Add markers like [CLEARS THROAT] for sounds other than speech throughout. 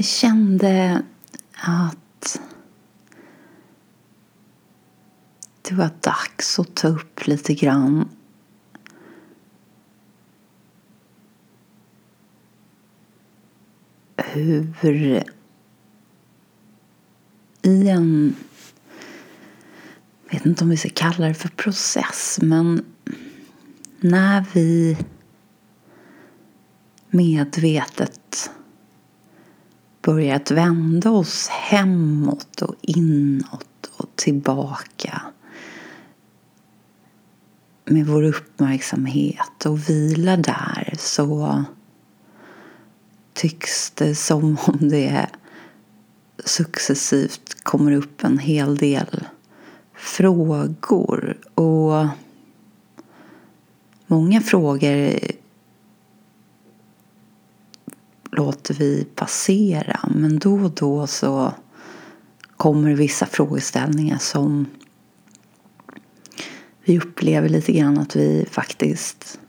Jag kände att det var dags att ta upp lite grann. Hur i en, jag vet inte om vi ska kalla det för process, men när vi medvetet börjar att vända oss hemåt och inåt och tillbaka med vår uppmärksamhet och vila där så tycks det som om det successivt kommer upp en hel del frågor. Och många frågor låter vi passera. Men då och då så kommer vissa frågeställningar som vi upplever lite grann att vi faktiskt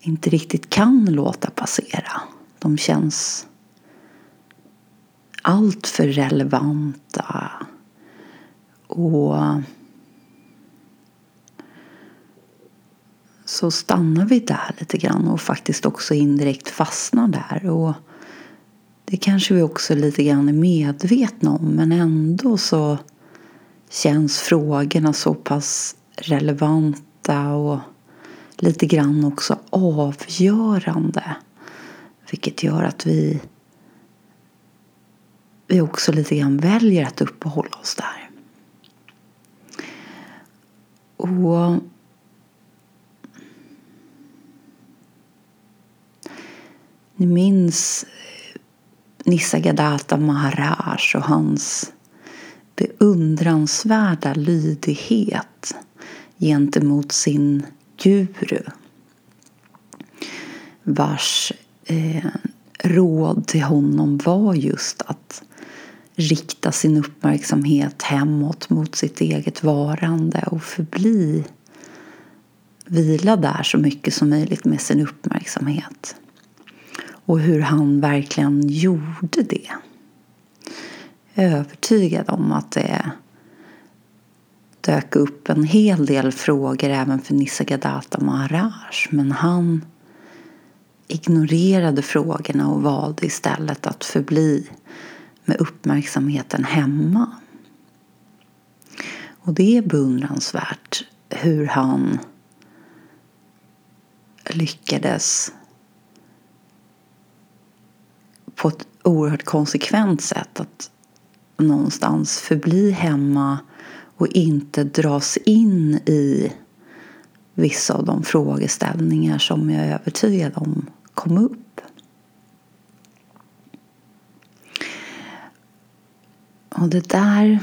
inte riktigt kan låta passera. De känns alltför relevanta och så stannar vi där lite grann och faktiskt också indirekt fastnar där. Och det kanske vi också lite grann är medvetna om men ändå så känns frågorna så pass relevanta och lite grann också avgörande. Vilket gör att vi, vi också lite grann väljer att uppehålla oss där. Och Ni minns eh, Nisargadatta Maharaj och hans beundransvärda lydighet gentemot sin guru vars eh, råd till honom var just att rikta sin uppmärksamhet hemåt mot sitt eget varande och förbli vila där så mycket som möjligt med sin uppmärksamhet. Och hur han verkligen gjorde det. Jag är övertygad om att det dök upp en hel del frågor även för Nisargadatta Maharaj. Men han ignorerade frågorna och valde istället att förbli med uppmärksamheten hemma. Och det är beundransvärt hur han lyckades på ett oerhört konsekvent sätt att någonstans förbli hemma och inte dras in i vissa av de frågeställningar som jag är övertygad om kom upp. Och det där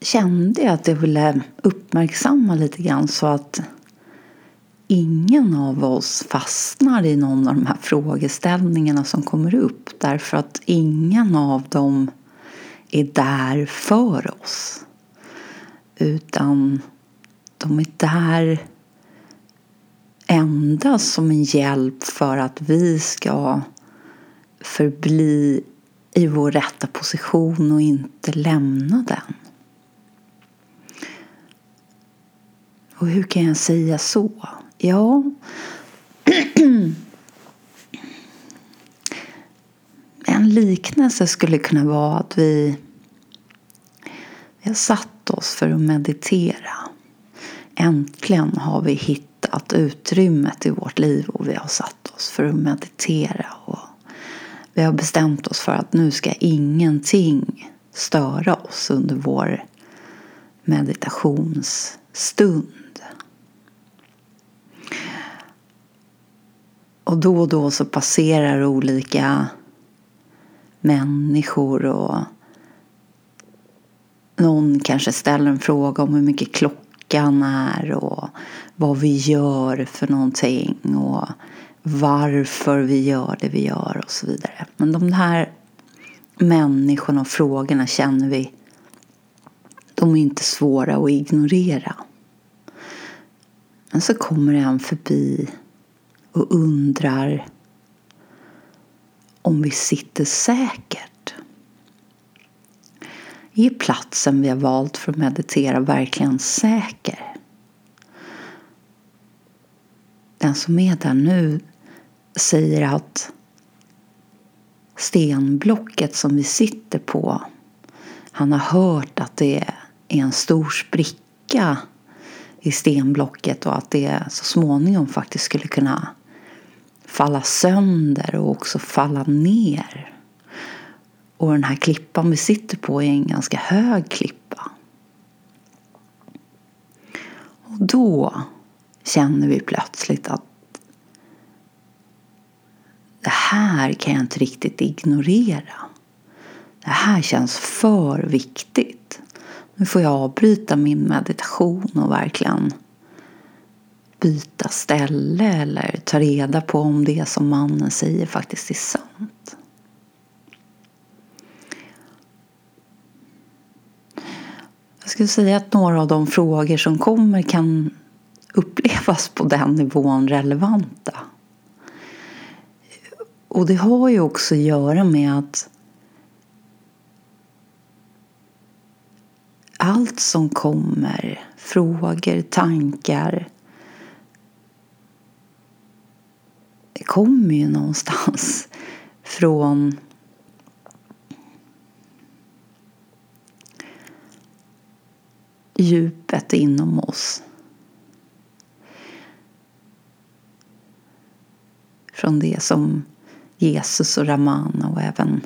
kände jag att jag ville uppmärksamma lite grann så att ingen av oss fastnar i någon av de här frågeställningarna som kommer upp därför att ingen av dem är där för oss. Utan de är där endast som en hjälp för att vi ska förbli i vår rätta position och inte lämna den. Och hur kan jag säga så? Ja, en liknelse skulle kunna vara att vi, vi har satt oss för att meditera. Äntligen har vi hittat utrymmet i vårt liv och vi har satt oss för att meditera. Och vi har bestämt oss för att nu ska ingenting störa oss under vår meditationsstund. Och då och då så passerar olika människor och någon kanske ställer en fråga om hur mycket klockan är och vad vi gör för någonting och varför vi gör det vi gör och så vidare. Men de här människorna och frågorna känner vi, de är inte svåra att ignorera. Men så kommer en förbi och undrar om vi sitter säkert? Är platsen vi har valt för att meditera verkligen säker? Den som är där nu säger att stenblocket som vi sitter på han har hört att det är en stor spricka i stenblocket och att det så småningom faktiskt skulle kunna falla sönder och också falla ner. Och den här klippan vi sitter på är en ganska hög klippa. Och då känner vi plötsligt att det här kan jag inte riktigt ignorera. Det här känns för viktigt. Nu får jag avbryta min meditation och verkligen byta ställe eller ta reda på om det som mannen säger faktiskt är sant. Jag skulle säga att några av de frågor som kommer kan upplevas på den nivån relevanta. Och det har ju också att göra med att allt som kommer, frågor, tankar, kommer ju någonstans [LAUGHS] från djupet inom oss. Från det som Jesus och Ramana och även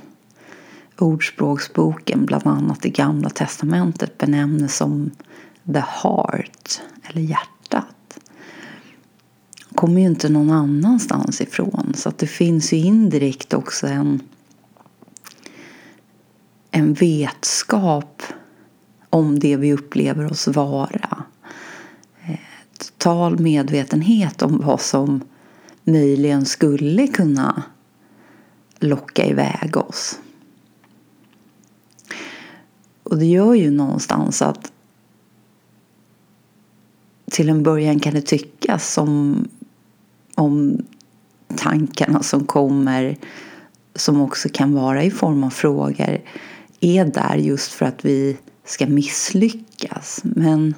Ordspråksboken, bland annat i Gamla Testamentet, benämner som the heart, eller hjärtat kommer ju inte någon annanstans ifrån. Så att det finns ju indirekt också en, en vetskap om det vi upplever oss vara. Eh, total medvetenhet om vad som möjligen skulle kunna locka iväg oss. Och det gör ju någonstans att till en början kan det tyckas som om tankarna som kommer som också kan vara i form av frågor är där just för att vi ska misslyckas. Men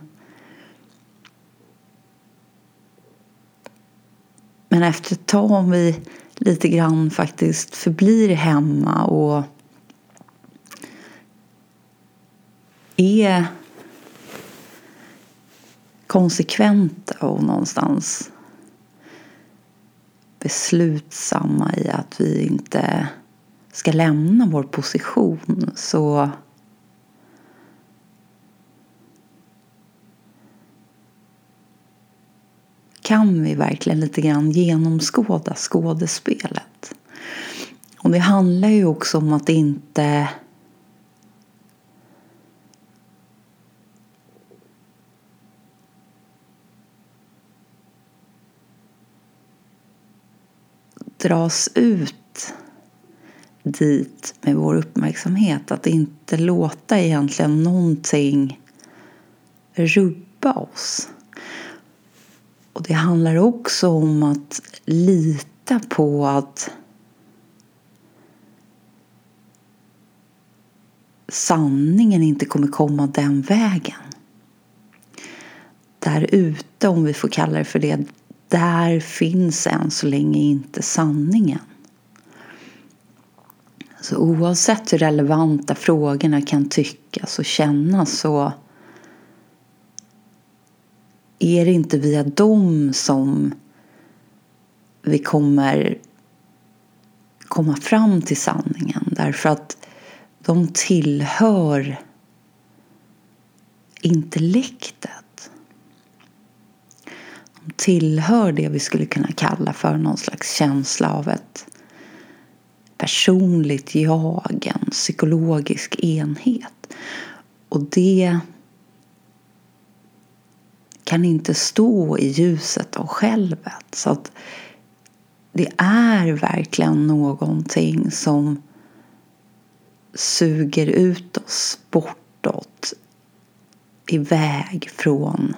Men efter ett tag om vi lite grann faktiskt förblir hemma och är konsekventa och någonstans beslutsamma i att vi inte ska lämna vår position så kan vi verkligen lite grann genomskåda skådespelet. Och det handlar ju också om att inte dras ut dit med vår uppmärksamhet. Att inte låta egentligen någonting rubba oss. Och det handlar också om att lita på att sanningen inte kommer komma den vägen. Där ute, om vi får kalla det för det, där finns än så länge inte sanningen. Så oavsett hur relevanta frågorna kan tyckas och kännas så är det inte via dem som vi kommer komma fram till sanningen. Därför att de tillhör intellektet. Tillhör det vi skulle kunna kalla för någon slags känsla av ett personligt jag, en psykologisk enhet. Och det kan inte stå i ljuset av självet. Så att det är verkligen någonting som suger ut oss bortåt, iväg från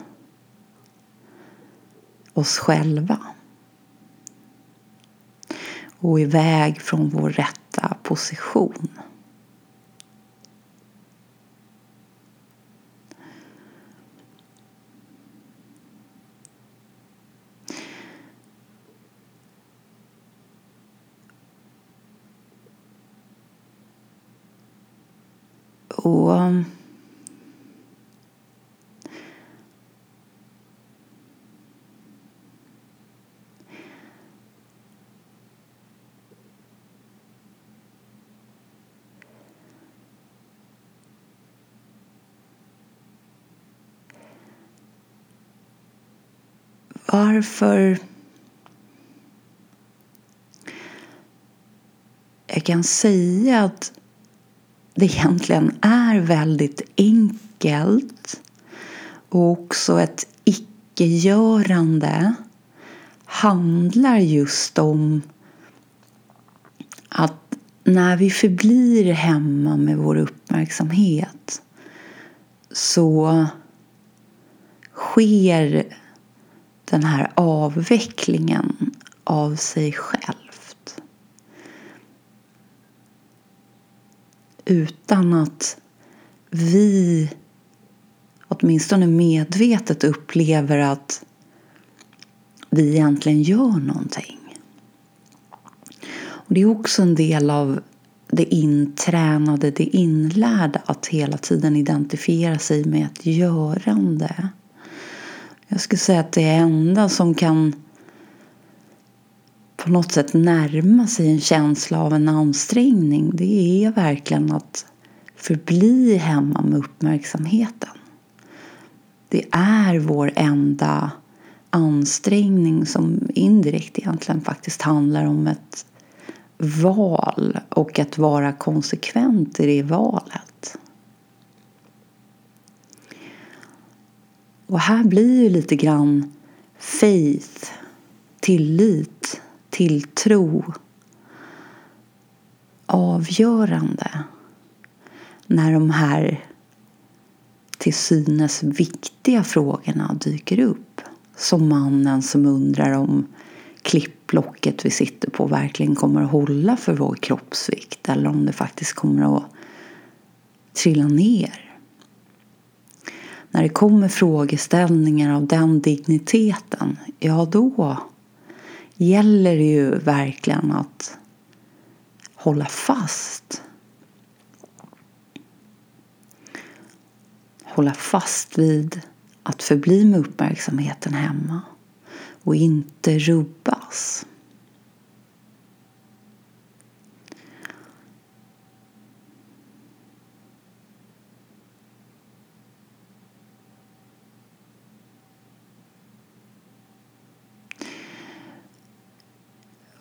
oss själva. och iväg från vår rätta position. Och varför jag kan säga att det egentligen är väldigt enkelt och också ett icke-görande handlar just om att när vi förblir hemma med vår uppmärksamhet så sker den här avvecklingen av sig självt. Utan att vi åtminstone medvetet upplever att vi egentligen gör någonting. Och det är också en del av det intränade, det inlärda att hela tiden identifiera sig med ett görande. Jag skulle säga att det enda som kan på något sätt närma sig en känsla av en ansträngning det är verkligen att förbli hemma med uppmärksamheten. Det är vår enda ansträngning som indirekt egentligen faktiskt handlar om ett val och att vara konsekvent i det valet. Och här blir ju lite grann faith, tillit, tilltro avgörande när de här till synes viktiga frågorna dyker upp. Som mannen som undrar om klippblocket vi sitter på verkligen kommer att hålla för vår kroppsvikt eller om det faktiskt kommer att trilla ner. När det kommer frågeställningar av den digniteten, ja då gäller det ju verkligen att hålla fast. Hålla fast vid att förbli med uppmärksamheten hemma och inte rubbas.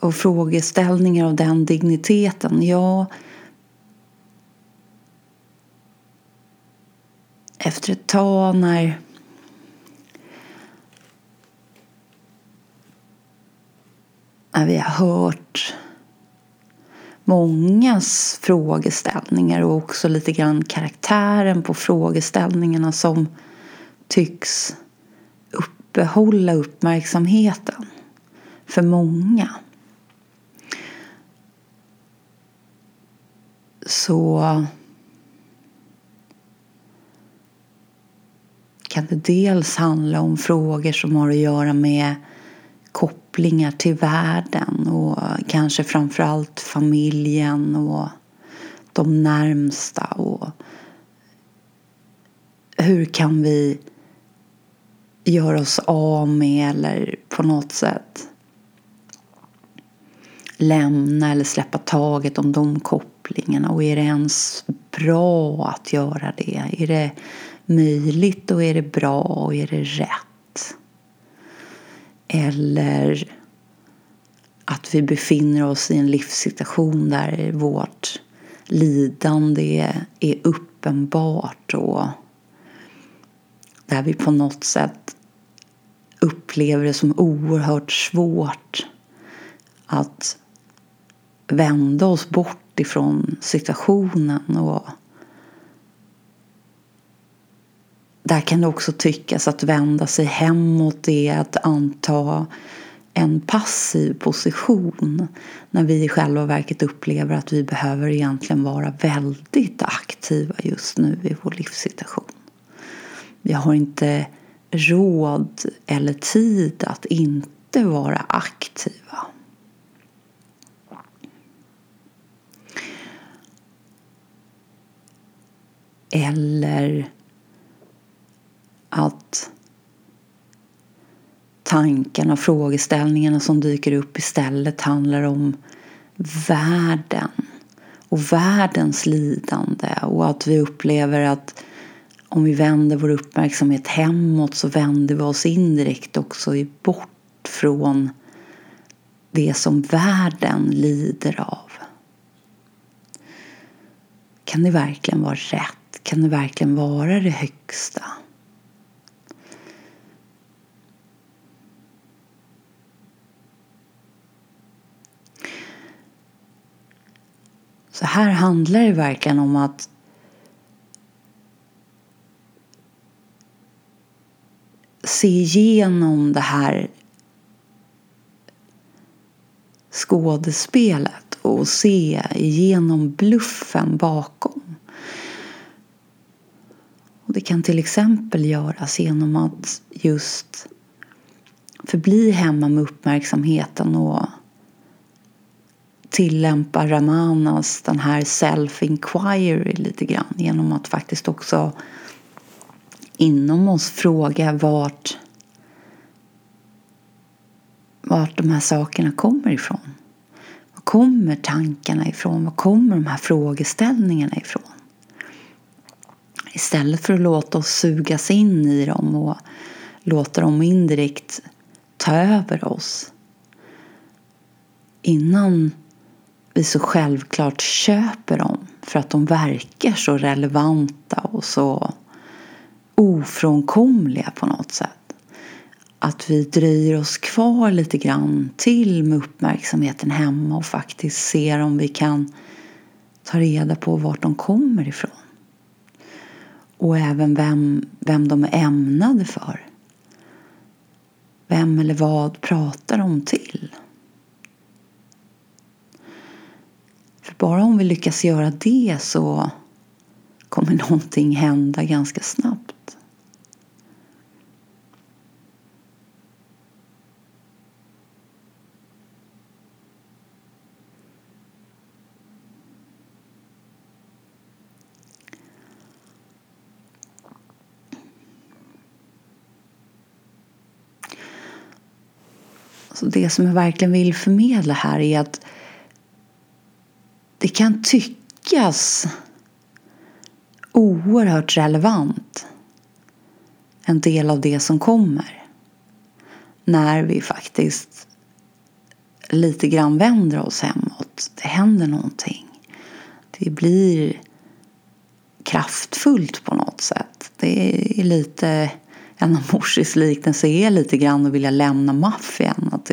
Och frågeställningar av den digniteten, ja efter ett tag när när vi har hört mångas frågeställningar och också lite grann karaktären på frågeställningarna som tycks uppehålla uppmärksamheten för många. Så kan det dels handla om frågor som har att göra med kopplingar till världen och kanske framförallt familjen och de närmsta. Och hur kan vi göra oss av med eller på något sätt lämna eller släppa taget om de kopplingarna kopplingarna och är det ens bra att göra det? Är det möjligt och är det bra och är det rätt? Eller att vi befinner oss i en livssituation där vårt lidande är uppenbart och där vi på något sätt upplever det som oerhört svårt att vända oss bort ifrån situationen. Och där kan det också tyckas att vända sig hemåt är att anta en passiv position när vi i själva verket upplever att vi behöver egentligen vara väldigt aktiva just nu i vår livssituation. Vi har inte råd eller tid att inte vara aktiva. Eller att tankarna och frågeställningarna som dyker upp istället handlar om världen och världens lidande och att vi upplever att om vi vänder vår uppmärksamhet hemåt så vänder vi oss indirekt också bort från det som världen lider av. Kan det verkligen vara rätt? Kan det verkligen vara det högsta? Så här handlar det verkligen om att se igenom det här skådespelet och se igenom bluffen bakom. Och det kan till exempel göras genom att just förbli hemma med uppmärksamheten och tillämpa Ramanas den här self-inquiry lite grann genom att faktiskt också inom oss fråga vart, vart de här sakerna kommer ifrån. Var kommer tankarna ifrån? Var kommer de här frågeställningarna ifrån? Istället för att låta oss sugas in i dem och låta dem indirekt ta över oss innan vi så självklart köper dem för att de verkar så relevanta och så ofrånkomliga på något sätt. Att vi dröjer oss kvar lite grann till med uppmärksamheten hemma och faktiskt ser om vi kan ta reda på vart de kommer ifrån. Och även vem, vem de är ämnade för. Vem eller vad pratar de till? För bara om vi lyckas göra det så kommer någonting hända ganska snabbt. Så det som jag verkligen vill förmedla här är att det kan tyckas oerhört relevant en del av det som kommer när vi faktiskt lite grann vänder oss hemåt. Det händer någonting. Det blir kraftfullt på något sätt. Det är lite en av Morsis liknelser är lite grann att vilja lämna maffian. Att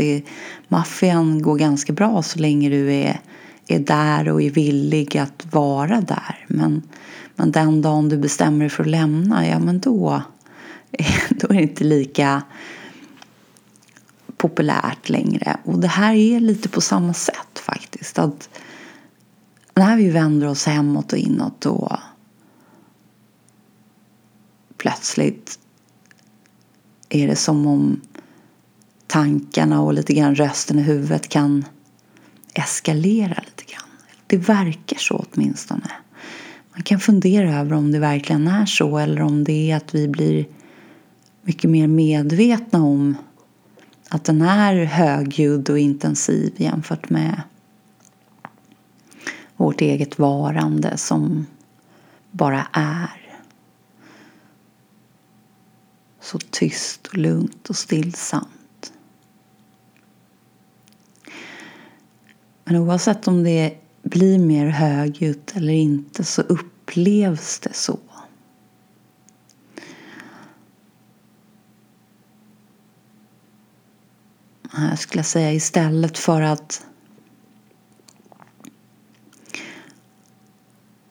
maffian går ganska bra så länge du är, är där och är villig att vara där. Men, men den dagen du bestämmer dig för att lämna, ja men då, [LAUGHS] då är det inte lika populärt längre. Och det här är lite på samma sätt faktiskt. Att när vi vänder oss hemåt och inåt då plötsligt är det som om tankarna och lite grann rösten i huvudet kan eskalera lite grann. Det verkar så åtminstone. Man kan fundera över om det verkligen är så eller om det är att vi blir mycket mer medvetna om att den är högljudd och intensiv jämfört med vårt eget varande som bara är så tyst och lugnt och stillsamt. Men oavsett om det blir mer högljutt eller inte så upplevs det så. Jag skulle säga istället för att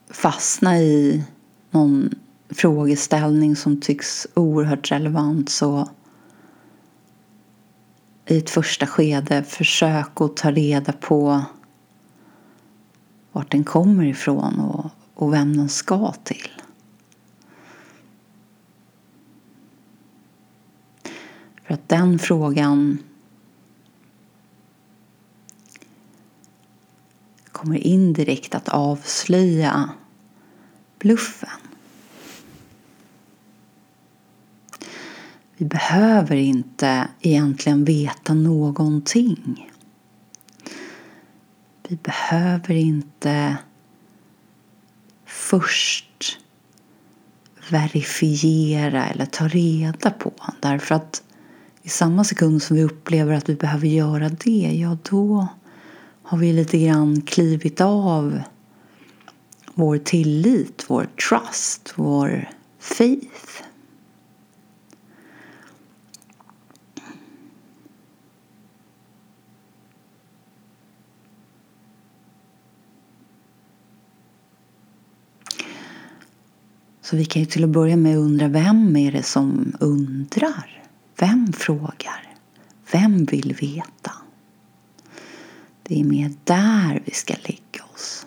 fastna i någon frågeställning som tycks oerhört relevant så i ett första skede försök att ta reda på vart den kommer ifrån och, och vem den ska till. För att den frågan kommer indirekt att avslöja bluffen. Vi behöver inte egentligen veta någonting. Vi behöver inte först verifiera eller ta reda på. Därför att i samma sekund som vi upplever att vi behöver göra det, ja då har vi lite grann klivit av vår tillit, vår trust, vår faith. Så vi kan ju till att börja med undra vem är det som undrar? Vem frågar? Vem vill veta? Det är mer där vi ska lägga oss.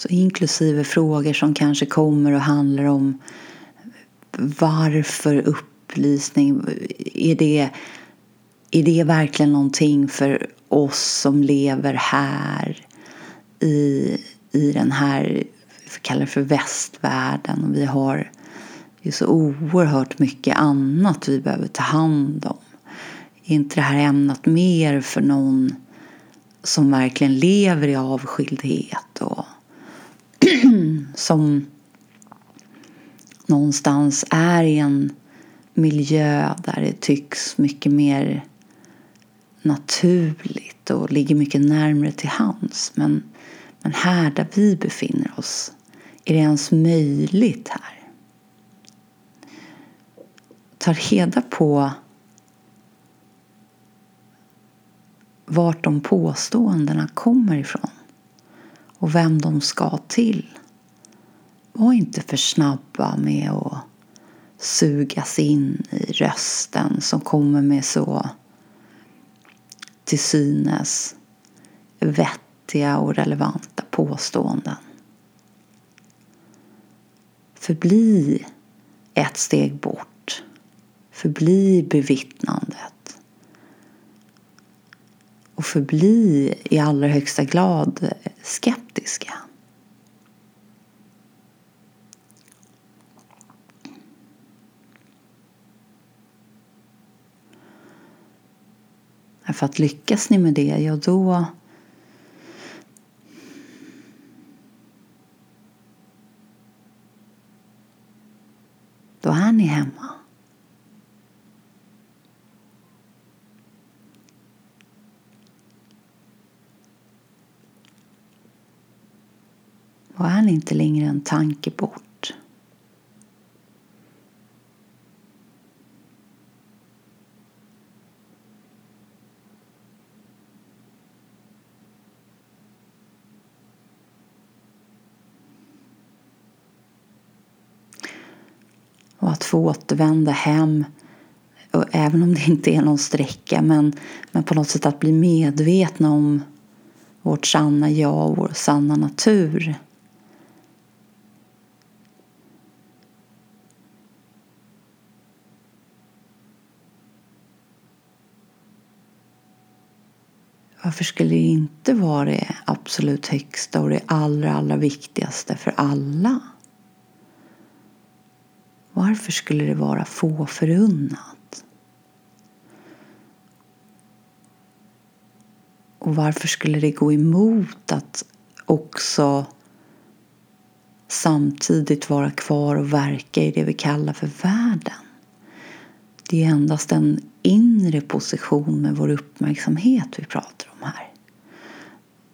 Så inklusive frågor som kanske kommer och handlar om varför upplysning? Är det, är det verkligen någonting för oss som lever här i, i den här, vi kallar det för västvärlden och vi har ju så oerhört mycket annat vi behöver ta hand om. Är inte det här ämnat mer för någon som verkligen lever i avskildhet och [CLEARS THROAT] som någonstans är i en miljö där det tycks mycket mer naturligt och ligger mycket närmre till hands. Men, men här där vi befinner oss, är det ens möjligt här? Ta reda på vart de påståendena kommer ifrån och vem de ska till. Var inte för snabba med att sugas in i rösten som kommer med så till synes vettiga och relevanta påståenden. Förbli ett steg bort. Förbli bevittnandet. Och förbli i allra högsta grad skeptiska. För att lyckas ni med det, ja då Då är ni hemma. Och är inte längre en tanke bort. och att få återvända hem. Och även om det inte är någon sträcka men, men på något sätt att bli medvetna om vårt sanna jag och vår sanna natur. Varför skulle det inte vara det absolut högsta och det allra, allra viktigaste för alla? Varför skulle det vara få förunnat? Och varför skulle det gå emot att också samtidigt vara kvar och verka i det vi kallar för världen? Det är endast en inre position med vår uppmärksamhet vi pratar om här.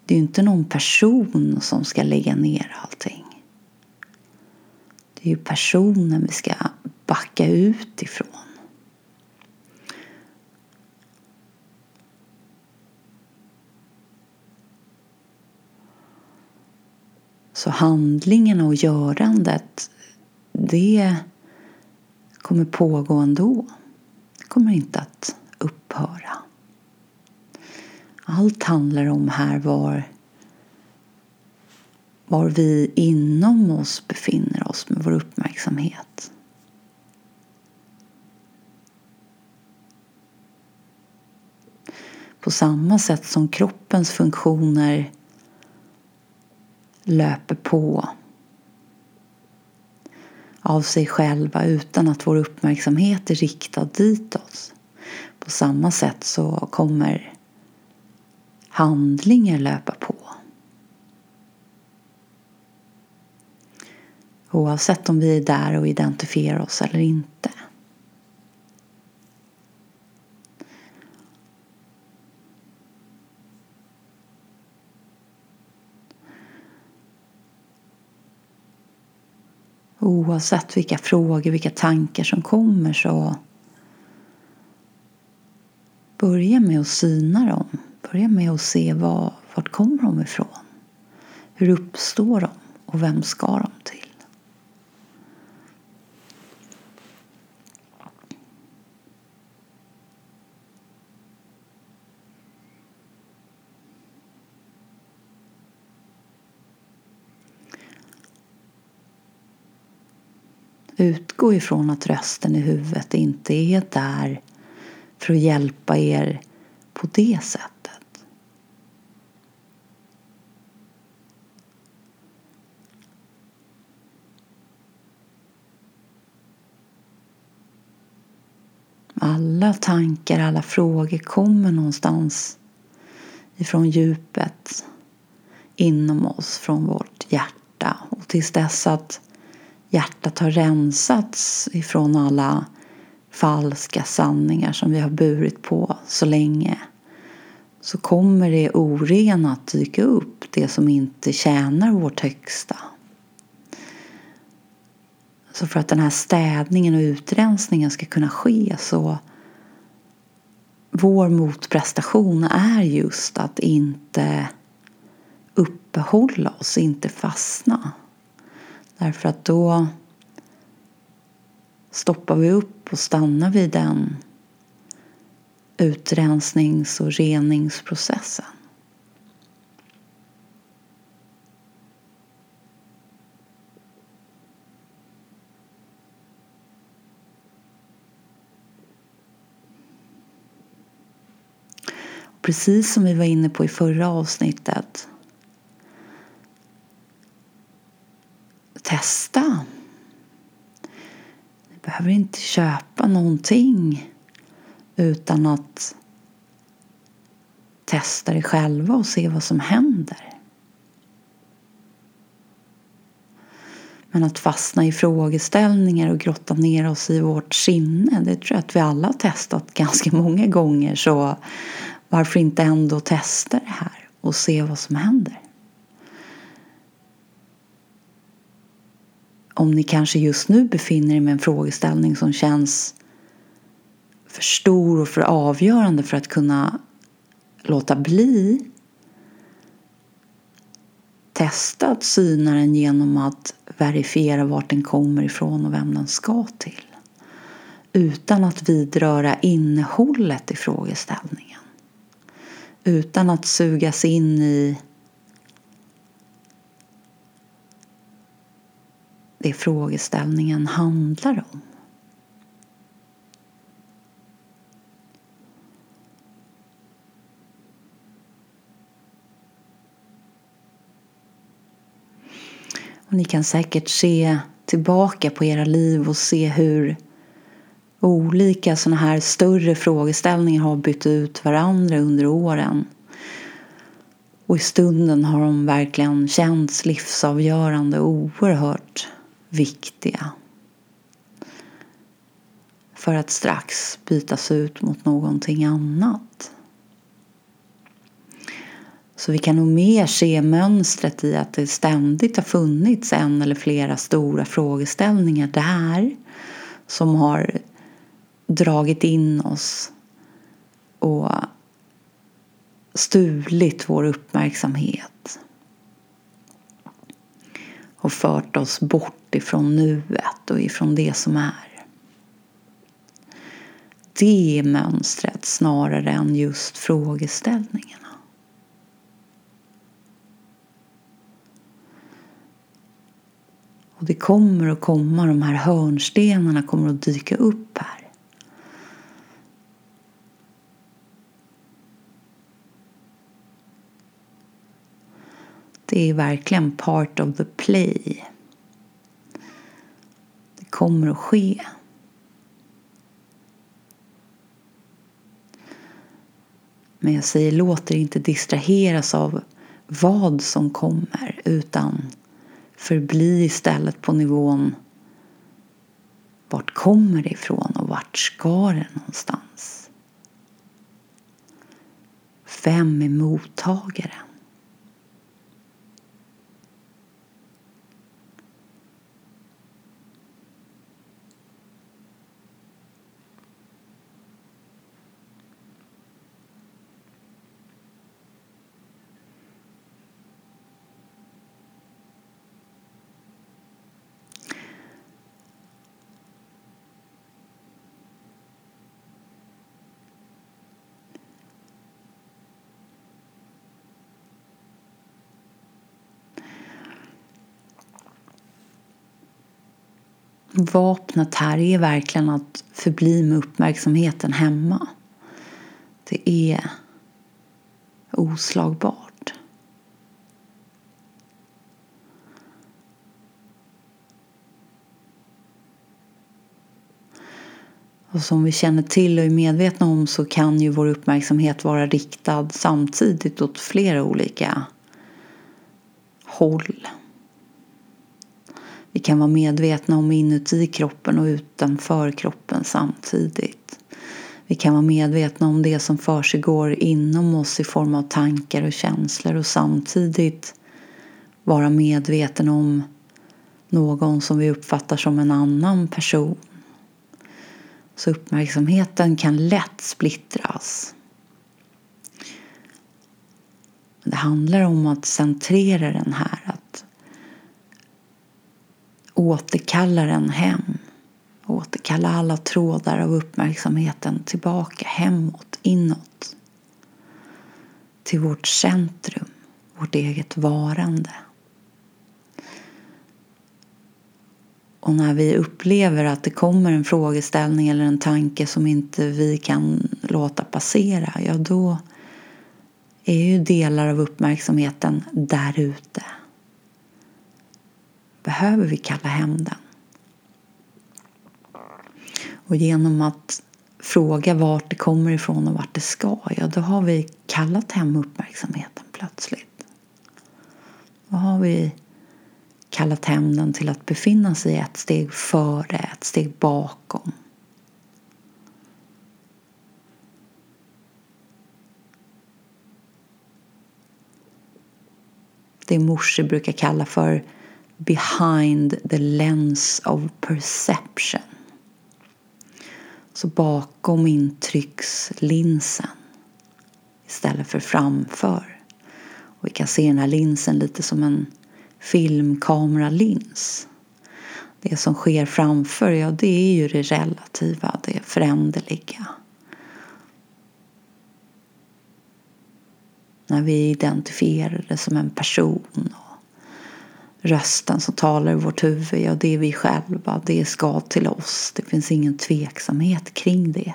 Det är ju inte någon person som ska lägga ner allting. Det är ju personen vi ska backa ut ifrån. Så handlingen och görandet, det kommer pågå ändå. Kommer inte att upphöra. Allt handlar om här var, var vi inom oss befinner oss med vår uppmärksamhet. På samma sätt som kroppens funktioner löper på av sig själva utan att vår uppmärksamhet är riktad ditåt. På samma sätt så kommer handlingar löpa på. Oavsett om vi är där och identifierar oss eller inte. Oavsett vilka frågor, vilka tankar som kommer så börja med att syna dem. Börja med att se var, vart kommer de ifrån? Hur uppstår de och vem ska de till? Utgå ifrån att rösten i huvudet inte är där för att hjälpa er på det sättet. Alla tankar, alla frågor kommer någonstans ifrån djupet inom oss, från vårt hjärta. Och tills dess att hjärtat har rensats ifrån alla falska sanningar som vi har burit på så länge så kommer det orena att dyka upp, det som inte tjänar vårt högsta. Så för att den här städningen och utrensningen ska kunna ske så vår motprestation är just att inte uppehålla oss, inte fastna. Därför att då stoppar vi upp och stannar vid den utrensnings och reningsprocessen. Precis som vi var inne på i förra avsnittet testa. Ni behöver inte köpa någonting utan att testa det själva och se vad som händer. Men att fastna i frågeställningar och grotta ner oss i vårt sinne, det tror jag att vi alla har testat ganska många gånger. Så varför inte ändå testa det här och se vad som händer? Om ni kanske just nu befinner er med en frågeställning som känns för stor och för avgörande för att kunna låta bli testa att syna den genom att verifiera vart den kommer ifrån och vem den ska till. Utan att vidröra innehållet i frågeställningen. Utan att sugas in i det frågeställningen handlar om. Och ni kan säkert se tillbaka på era liv och se hur olika sådana här större frågeställningar har bytt ut varandra under åren. Och i stunden har de verkligen känts livsavgörande och oerhört viktiga. För att strax bytas ut mot någonting annat. Så vi kan nog mer se mönstret i att det ständigt har funnits en eller flera stora frågeställningar där som har dragit in oss och stulit vår uppmärksamhet och fört oss bort ifrån nuet och ifrån det som är. Det är mönstret snarare än just frågeställningarna. Och det kommer att komma, de här hörnstenarna kommer att dyka upp här. Det är verkligen part of the play. Kommer att ske. Men jag säger låt er inte distraheras av vad som kommer utan förbli istället på nivån vart kommer det ifrån och vart ska det någonstans? Vem är mottagaren? Vapnet här är verkligen att förbli med uppmärksamheten hemma. Det är oslagbart. Och som vi känner till och är medvetna om så kan ju vår uppmärksamhet vara riktad samtidigt åt flera olika håll. Vi kan vara medvetna om inuti kroppen och utanför kroppen samtidigt. Vi kan vara medvetna om det som försiggår inom oss i form av tankar och känslor och samtidigt vara medveten om någon som vi uppfattar som en annan person. Så uppmärksamheten kan lätt splittras. Det handlar om att centrera den här, återkalla den hem. Återkalla alla trådar av uppmärksamheten tillbaka hemåt, inåt. Till vårt centrum, vårt eget varande. Och när vi upplever att det kommer en frågeställning eller en tanke som inte vi kan låta passera, ja då är ju delar av uppmärksamheten där ute behöver vi kalla hem den. Och genom att fråga vart det kommer ifrån och vart det ska, ja då har vi kallat hem uppmärksamheten plötsligt. Då har vi kallat hem den till att befinna sig ett steg före, ett steg bakom. Det morse brukar kalla för behind the lens of perception. Så bakom intryckslinsen istället för framför. Och vi kan se den här linsen lite som en filmkameralins. Det som sker framför, ja det är ju det relativa, det föränderliga. När vi identifierar det som en person rösten som talar i vårt huvud, ja det är vi själva, det ska till oss. Det finns ingen tveksamhet kring det.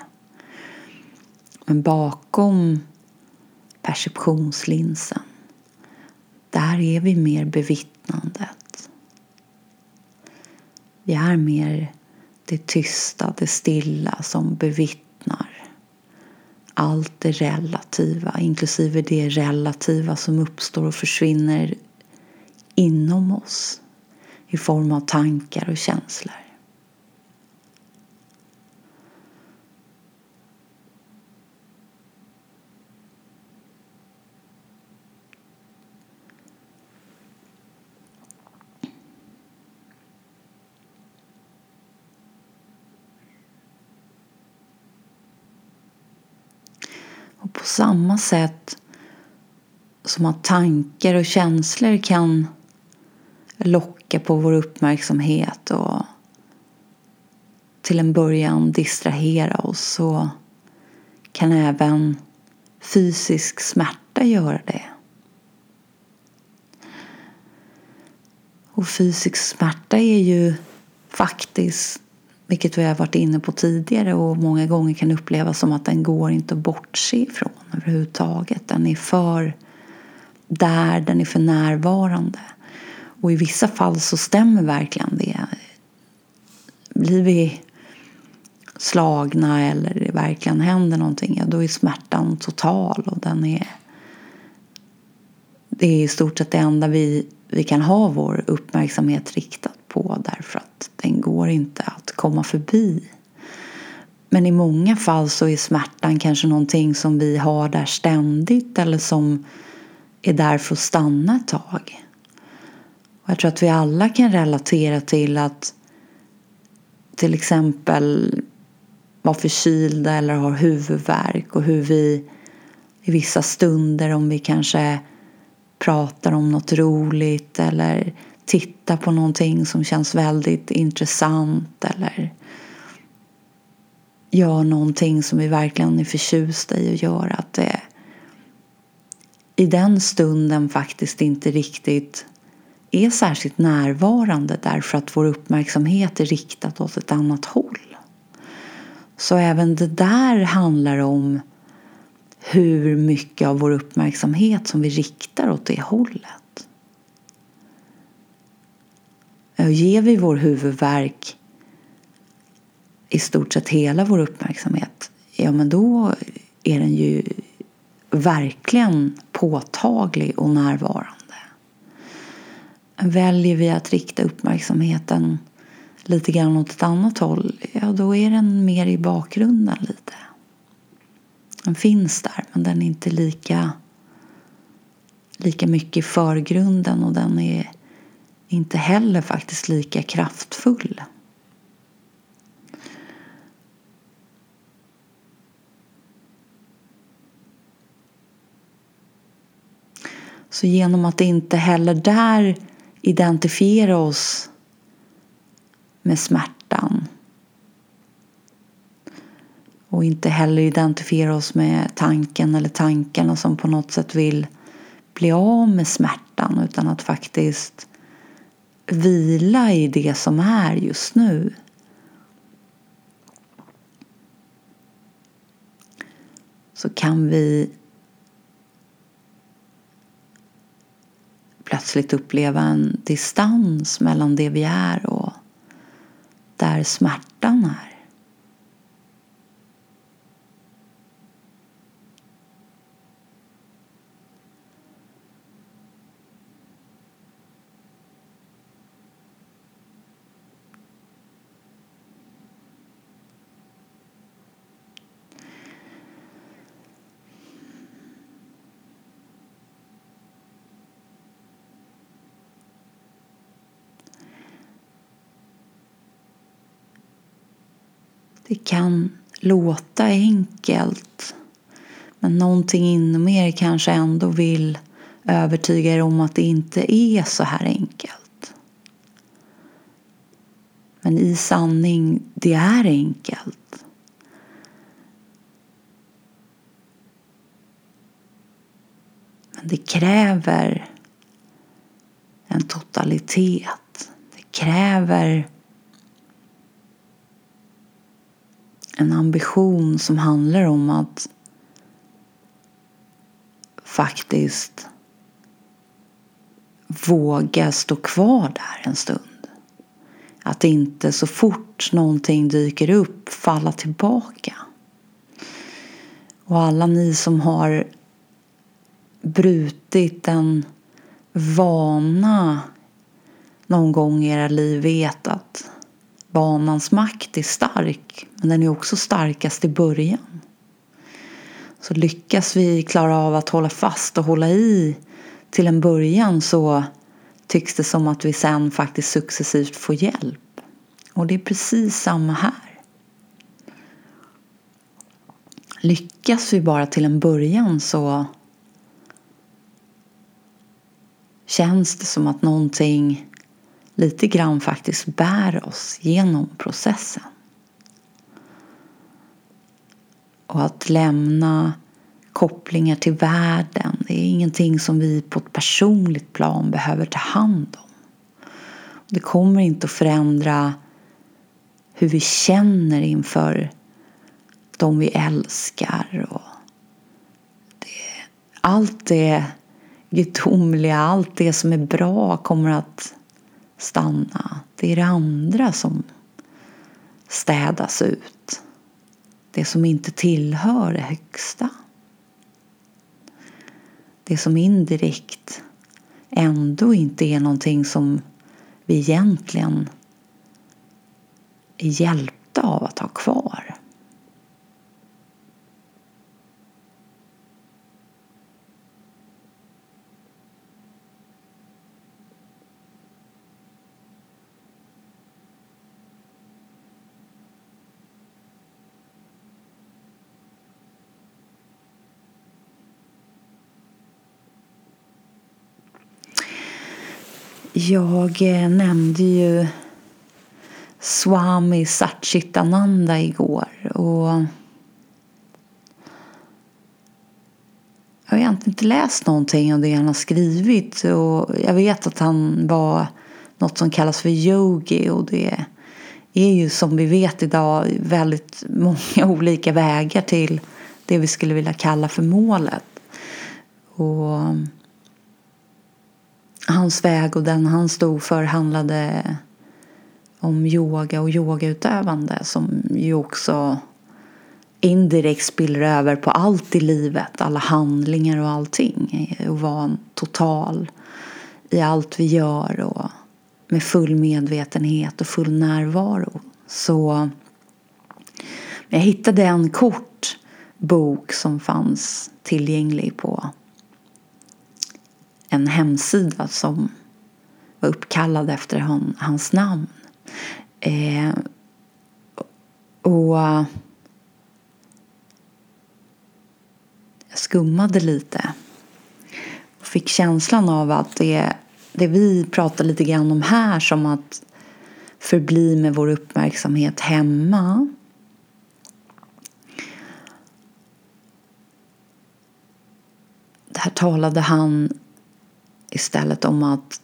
Men bakom perceptionslinsen, där är vi mer bevittnandet. Vi är mer det tysta, det stilla som bevittnar allt det relativa, inklusive det relativa som uppstår och försvinner inom oss i form av tankar och känslor. Och på samma sätt som att tankar och känslor kan locka på vår uppmärksamhet och till en början distrahera oss så kan även fysisk smärta göra det. Och fysisk smärta är ju faktiskt, vilket vi har varit inne på tidigare och många gånger kan upplevas som att den går inte att bortse ifrån överhuvudtaget. Den är för där, den är för närvarande. Och i vissa fall så stämmer verkligen det. Blir vi slagna eller det verkligen händer någonting, ja, då är smärtan total och den är det är i stort sett det enda vi, vi kan ha vår uppmärksamhet riktad på därför att den går inte att komma förbi. Men i många fall så är smärtan kanske någonting som vi har där ständigt eller som är där för att stanna ett tag. Och jag tror att vi alla kan relatera till att till exempel vara förkylda eller har huvudvärk och hur vi i vissa stunder om vi kanske pratar om något roligt eller tittar på någonting som känns väldigt intressant eller gör någonting som vi verkligen är förtjusta i att göra. Att det i den stunden faktiskt inte riktigt är särskilt närvarande därför att vår uppmärksamhet är riktad åt ett annat håll. Så även det där handlar om hur mycket av vår uppmärksamhet som vi riktar åt det hållet. Ger vi vår huvudvärk i stort sett hela vår uppmärksamhet, ja men då är den ju verkligen påtaglig och närvarande. Väljer vi att rikta uppmärksamheten lite grann åt ett annat håll, ja då är den mer i bakgrunden lite. Den finns där men den är inte lika, lika mycket i förgrunden och den är inte heller faktiskt lika kraftfull. Så genom att inte heller där identifiera oss med smärtan och inte heller identifiera oss med tanken eller tankarna som på något sätt vill bli av med smärtan utan att faktiskt vila i det som är just nu. Så kan vi plötsligt uppleva en distans mellan det vi är och där smärtan är. Det kan låta enkelt men någonting inom er kanske ändå vill övertyga er om att det inte är så här enkelt. Men i sanning, det är enkelt. Men det kräver en totalitet. Det kräver en ambition som handlar om att faktiskt våga stå kvar där en stund. Att inte så fort någonting dyker upp falla tillbaka. Och alla ni som har brutit en vana någon gång i era liv vet att Banans makt är stark, men den är också starkast i början. Så lyckas vi klara av att hålla fast och hålla i till en början så tycks det som att vi sen faktiskt successivt får hjälp. Och det är precis samma här. lyckas vi bara till en början så känns det som att någonting lite grann faktiskt bär oss genom processen. Och att lämna kopplingar till världen, det är ingenting som vi på ett personligt plan behöver ta hand om. Det kommer inte att förändra hur vi känner inför de vi älskar. Och det, allt det gudomliga, allt det som är bra kommer att stanna. Det är det andra som städas ut. Det som inte tillhör det högsta. Det som indirekt ändå inte är någonting som vi egentligen är hjälpta av att ha kvar. Jag eh, nämnde ju Swami Satchitananda igår. Och jag har egentligen inte läst någonting av det han har skrivit. Och jag vet att han var något som kallas för yogi. Och det är ju som vi vet idag väldigt många [LAUGHS] olika vägar till det vi skulle vilja kalla för målet. Och hans väg och den han stod för handlade om yoga och yogautövande som ju också indirekt spiller över på allt i livet, alla handlingar och allting. Och vara total i allt vi gör och med full medvetenhet och full närvaro. Så jag hittade en kort bok som fanns tillgänglig på en hemsida som var uppkallad efter hon, hans namn. Eh, och jag skummade lite och fick känslan av att det, det vi pratar lite grann om här som att förbli med vår uppmärksamhet hemma Här talade han istället om att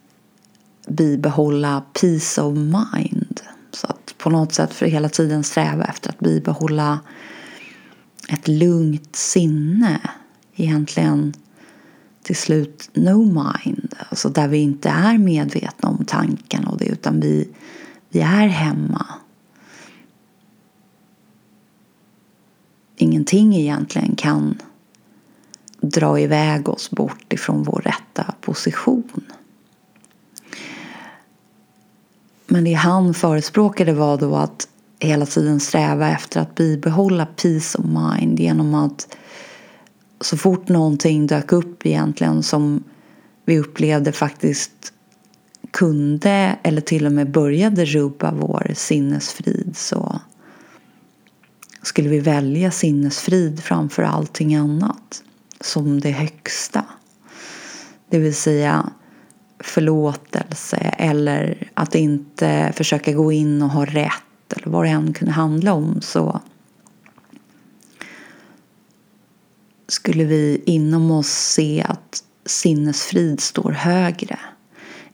bibehålla peace of mind. Så att på något sätt för hela tiden sträva efter att bibehålla ett lugnt sinne. Egentligen till slut no mind. Alltså där vi inte är medvetna om tankarna och det utan vi, vi är hemma. Ingenting egentligen kan dra iväg oss bort ifrån vår rätta position. Men det han förespråkade var då att hela tiden sträva efter att bibehålla peace of mind genom att så fort någonting dök upp egentligen som vi upplevde faktiskt kunde eller till och med började rubba vår sinnesfrid så skulle vi välja sinnesfrid framför allting annat som det högsta. Det vill säga förlåtelse eller att inte försöka gå in och ha rätt eller vad det än kunde handla om så skulle vi inom oss se att sinnesfrid står högre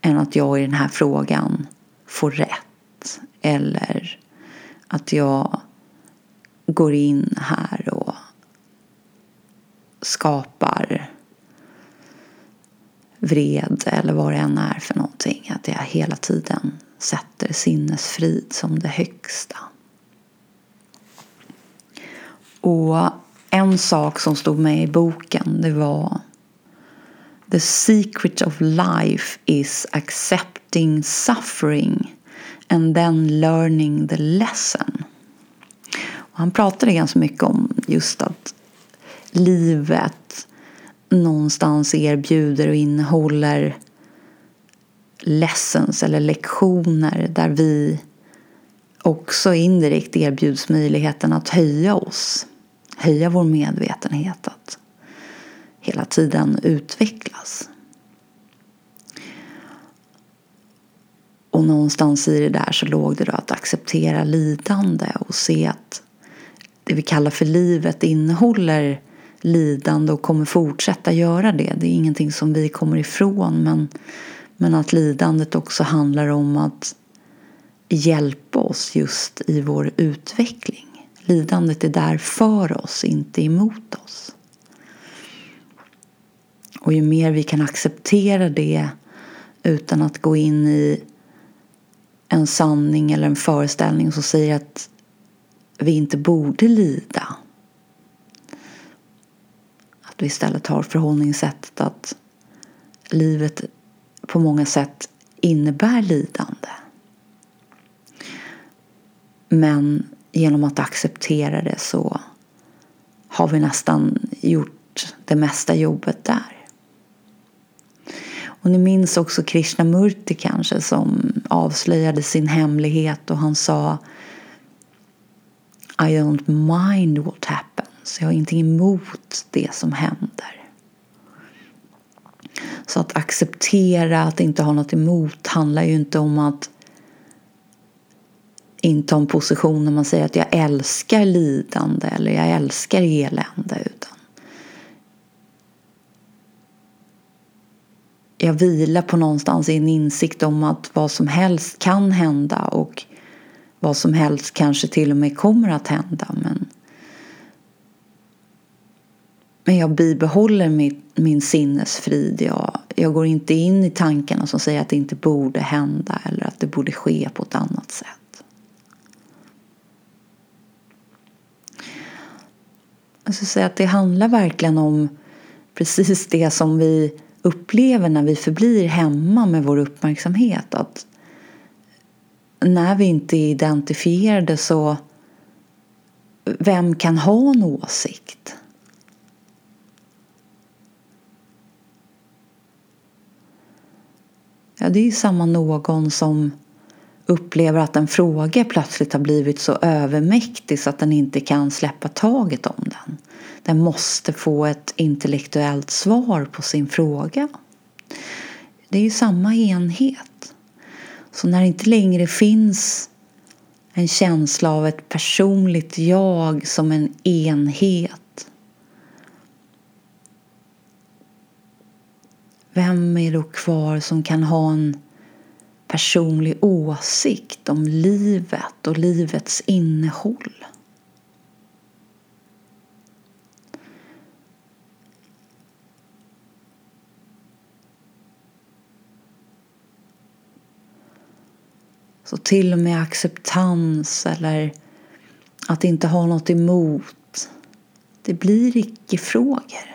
än att jag i den här frågan får rätt eller att jag går in här och skapar vred eller vad det än är för någonting. Att jag hela tiden sätter sinnesfrid som det högsta. Och en sak som stod med i boken det var The secret of life is accepting suffering and then learning the lesson. Och han pratade ganska mycket om just att livet någonstans erbjuder och innehåller lessons eller lektioner där vi också indirekt erbjuds möjligheten att höja oss höja vår medvetenhet, att hela tiden utvecklas. Och någonstans i det där så låg det då att acceptera lidande och se att det vi kallar för livet innehåller lidande och kommer fortsätta göra det. Det är ingenting som vi kommer ifrån men, men att lidandet också handlar om att hjälpa oss just i vår utveckling. Lidandet är där för oss, inte emot oss. Och ju mer vi kan acceptera det utan att gå in i en sanning eller en föreställning som säger att vi inte borde lida. Att vi istället har förhållningssättet att livet på många sätt innebär lidande. Men genom att acceptera det så har vi nästan gjort det mesta jobbet där. Och ni minns också Krishnamurti kanske som avslöjade sin hemlighet och han sa I don't mind what happens. Så Jag har ingenting emot det som händer. Så att acceptera att inte ha något emot handlar ju inte om att inta en position när man säger att jag älskar lidande eller jag älskar elände. Utan jag vilar på någonstans i en insikt om att vad som helst kan hända och vad som helst kanske till och med kommer att hända. Men, men jag bibehåller min, min sinnesfrid. Jag, jag går inte in i tankarna som säger att det inte borde hända eller att det borde ske på ett annat sätt. Jag skulle säga att det handlar verkligen om precis det som vi upplever när vi förblir hemma med vår uppmärksamhet. Att när vi inte är identifierade så vem kan ha en åsikt? Ja, det är ju samma någon som upplever att en fråga plötsligt har blivit så övermäktig så att den inte kan släppa taget om den. Den måste få ett intellektuellt svar på sin fråga. Det är ju samma enhet. Så när det inte längre finns en känsla av ett personligt jag som en enhet. Vem är då kvar som kan ha en personlig åsikt om livet och livets innehåll? Så till och med acceptans eller att inte ha något emot, det blir icke-frågor.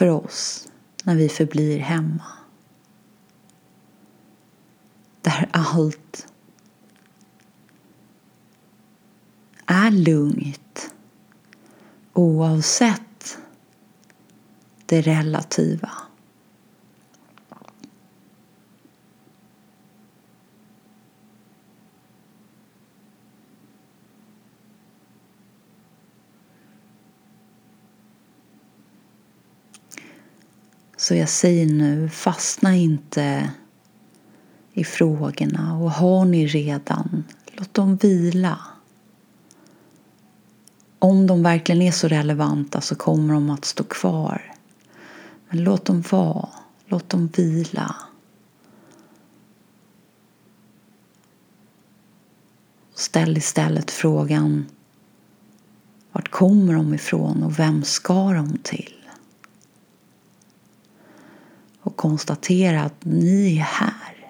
För oss när vi förblir hemma. Där allt är lugnt oavsett det relativa. Så jag säger nu, fastna inte i frågorna och har ni redan, låt dem vila om de verkligen är så relevanta så kommer de att stå kvar. Men låt dem vara. Låt dem vila. Ställ istället frågan vart kommer de ifrån och vem ska de till? Och konstatera att ni är här.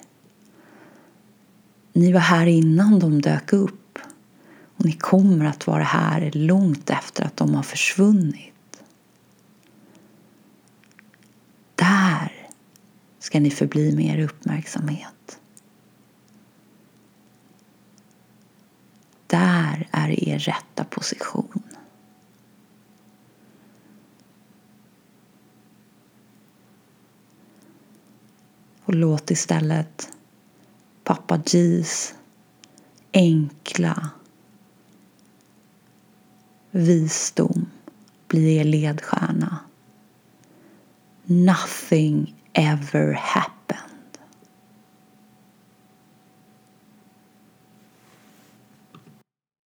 Ni var här innan de dök upp. Och ni kommer att vara här långt efter att de har försvunnit. Där ska ni förbli med er uppmärksamhet. Där är er rätta position. Och låt istället pappa G's enkla visdom bli er ledstjärna. Nothing ever happens